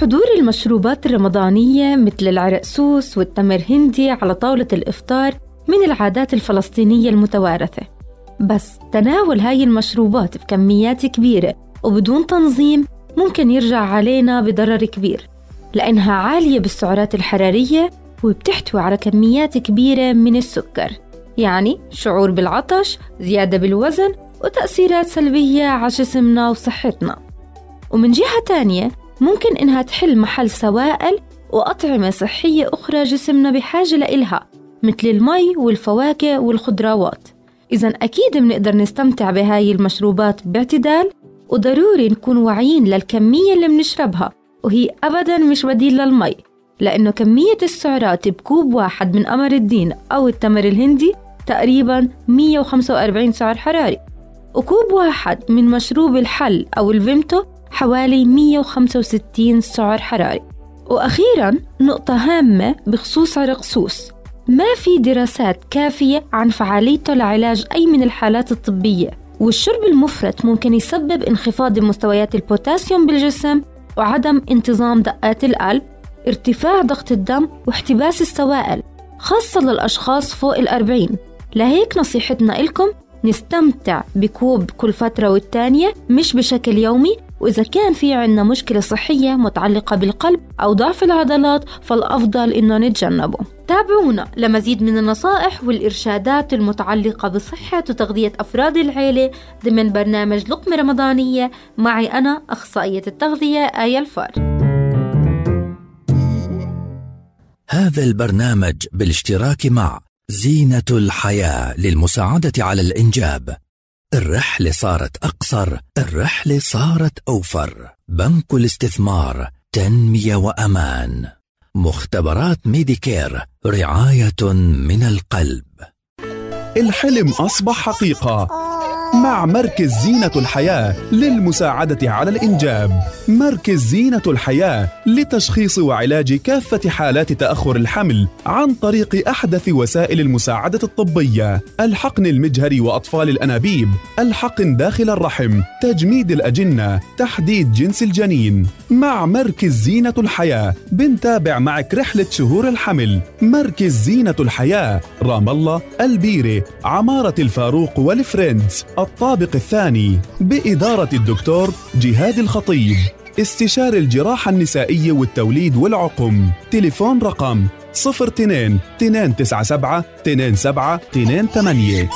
حضور المشروبات الرمضانية مثل العرقسوس والتمر هندي على طاولة الإفطار من العادات الفلسطينية المتوارثة. بس تناول هاي المشروبات بكميات كبيرة وبدون تنظيم ممكن يرجع علينا بضرر كبير لأنها عالية بالسعرات الحرارية وبتحتوي على كميات كبيرة من السكر يعني شعور بالعطش زيادة بالوزن وتأثيرات سلبية على جسمنا وصحتنا. ومن جهة تانية ممكن إنها تحل محل سوائل وأطعمة صحية أخرى جسمنا بحاجة لإلها مثل المي والفواكه والخضروات. إذا أكيد بنقدر نستمتع بهاي المشروبات باعتدال وضروري نكون واعيين للكمية اللي بنشربها وهي أبدا مش بديل للمي لأنه كمية السعرات بكوب واحد من أمر الدين أو التمر الهندي تقريبا 145 سعر حراري. وكوب واحد من مشروب الحل أو الفيمتو حوالي 165 سعر حراري. وأخيرا نقطة هامة بخصوص عرقسوس ما في دراسات كافية عن فعاليته لعلاج أي من الحالات الطبية. والشرب المفرط ممكن يسبب انخفاض مستويات البوتاسيوم بالجسم وعدم انتظام دقات القلب ارتفاع ضغط الدم واحتباس السوائل خاصة للأشخاص فوق الأربعين. لهيك نصيحتنا لكم نستمتع بكوب كل فترة والتانية مش بشكل يومي. وإذا كان في عنا مشكلة صحية متعلقة بالقلب أو ضعف العضلات فالأفضل إنه نتجنبه. تابعونا لمزيد من النصائح والإرشادات المتعلقة بصحة وتغذية أفراد العيلة ضمن برنامج لقمة رمضانية. معي أنا أخصائية التغذية آية الفار. هذا البرنامج بالاشتراك مع زينة الحياة للمساعدة على الإنجاب. الرحلة صارت أقصر الرحلة صارت أوفر. بنك الاستثمار تنمية وأمان. مختبرات ميديكير رعاية من القلب. الحلم أصبح حقيقة. مع مركز زينة الحياة للمساعدة على الإنجاب. مركز زينة الحياة لتشخيص وعلاج كافة حالات تأخر الحمل عن طريق أحدث وسائل المساعدة الطبية. الحقن المجهري وأطفال الأنابيب. الحقن داخل الرحم. تجميد الأجنة. تحديد جنس الجنين. مع مركز زينة الحياة بنتابع معك رحلة شهور الحمل. مركز زينة الحياة. رام الله البيرة عمارة الفاروق والفريندز الطابق الثاني بإدارة الدكتور جهاد الخطيب. استشاري الجراحة النسائية والتوليد والعقم. تليفون رقم 02 297 27 28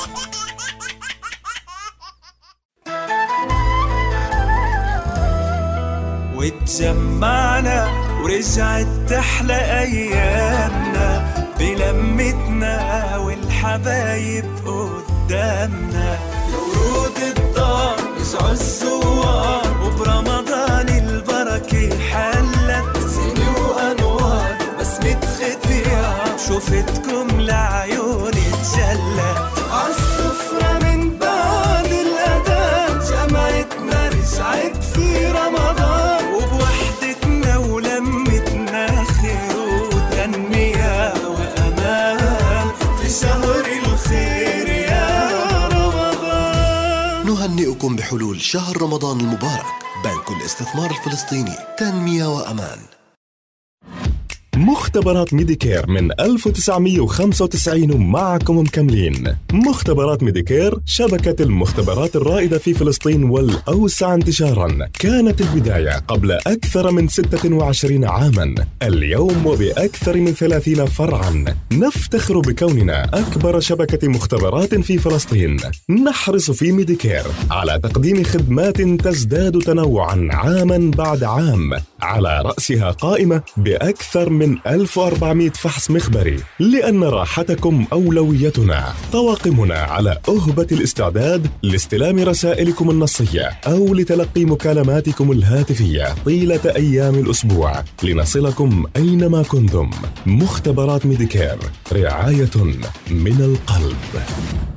وتجمعنا ورجعت تحلى أيامنا بلمتنا والحبايب قدامنا. so نهنئكم بحلول شهر رمضان المبارك. بنك الاستثمار الفلسطيني. تنمية وأمان. مختبرات ميديكير من 1995 ومعكم مكملين. مختبرات ميديكير شبكة المختبرات الرائدة في فلسطين والأوسع انتشارا. كانت البداية قبل أكثر من 26 عاما. اليوم وبأكثر من 30 فرعا. نفتخر بكوننا أكبر شبكة مختبرات في فلسطين. نحرص في ميديكير على تقديم خدمات تزداد تنوعا عاما بعد عام. على رأسها قائمة بأكثر من من 1400 فحص مخبري لأن راحتكم أولويتنا. طواقمنا على أهبة الاستعداد لاستلام رسائلكم النصية أو لتلقي مكالماتكم الهاتفية طيلة أيام الأسبوع. لنصلكم أينما كنتم. مختبرات ميديكير رعاية من القلب.